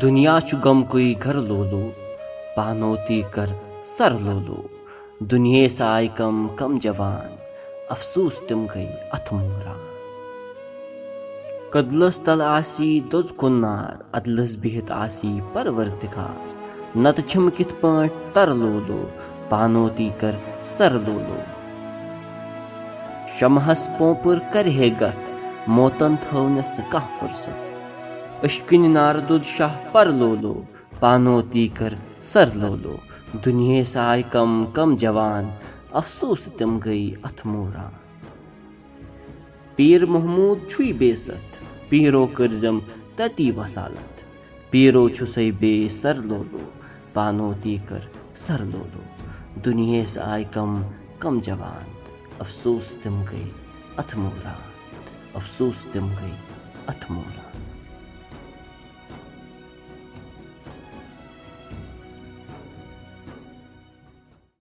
दुनिया छु गमकुई घर लोलो पानोती कर सर लोलो दुनिया साय कम कम जवान अफसूस तिम गई अथमूरा कदलस तल आसी दोज कुन्नार अदलस बिहित आसी परवरदिगार नत छिम कित पाट तर लोलो पानोती कर सर लोलो शमहस पोपुर कर हे गत मोतन थवनस न कह फुर्सत أکِنہِ ناردُد شاہ پَر لولو پانو تی کٔر سَر لولو. دُنیس آے कम کَم جوان اَفسوٗس تِم گٔے اَتھہٕ पीर महमूद छुई बेसत पीरो करजम پیٖرو वसालत पीरो छुसई बे सर بے سَر لولو پانو تی کٔر سَر لولو. دُنیس آے کَم کم جوان اَفسوٗس تِم گٔے اَتھہٕ موٗران اَفسوٗس تِم گٔے اَتھہٕ موران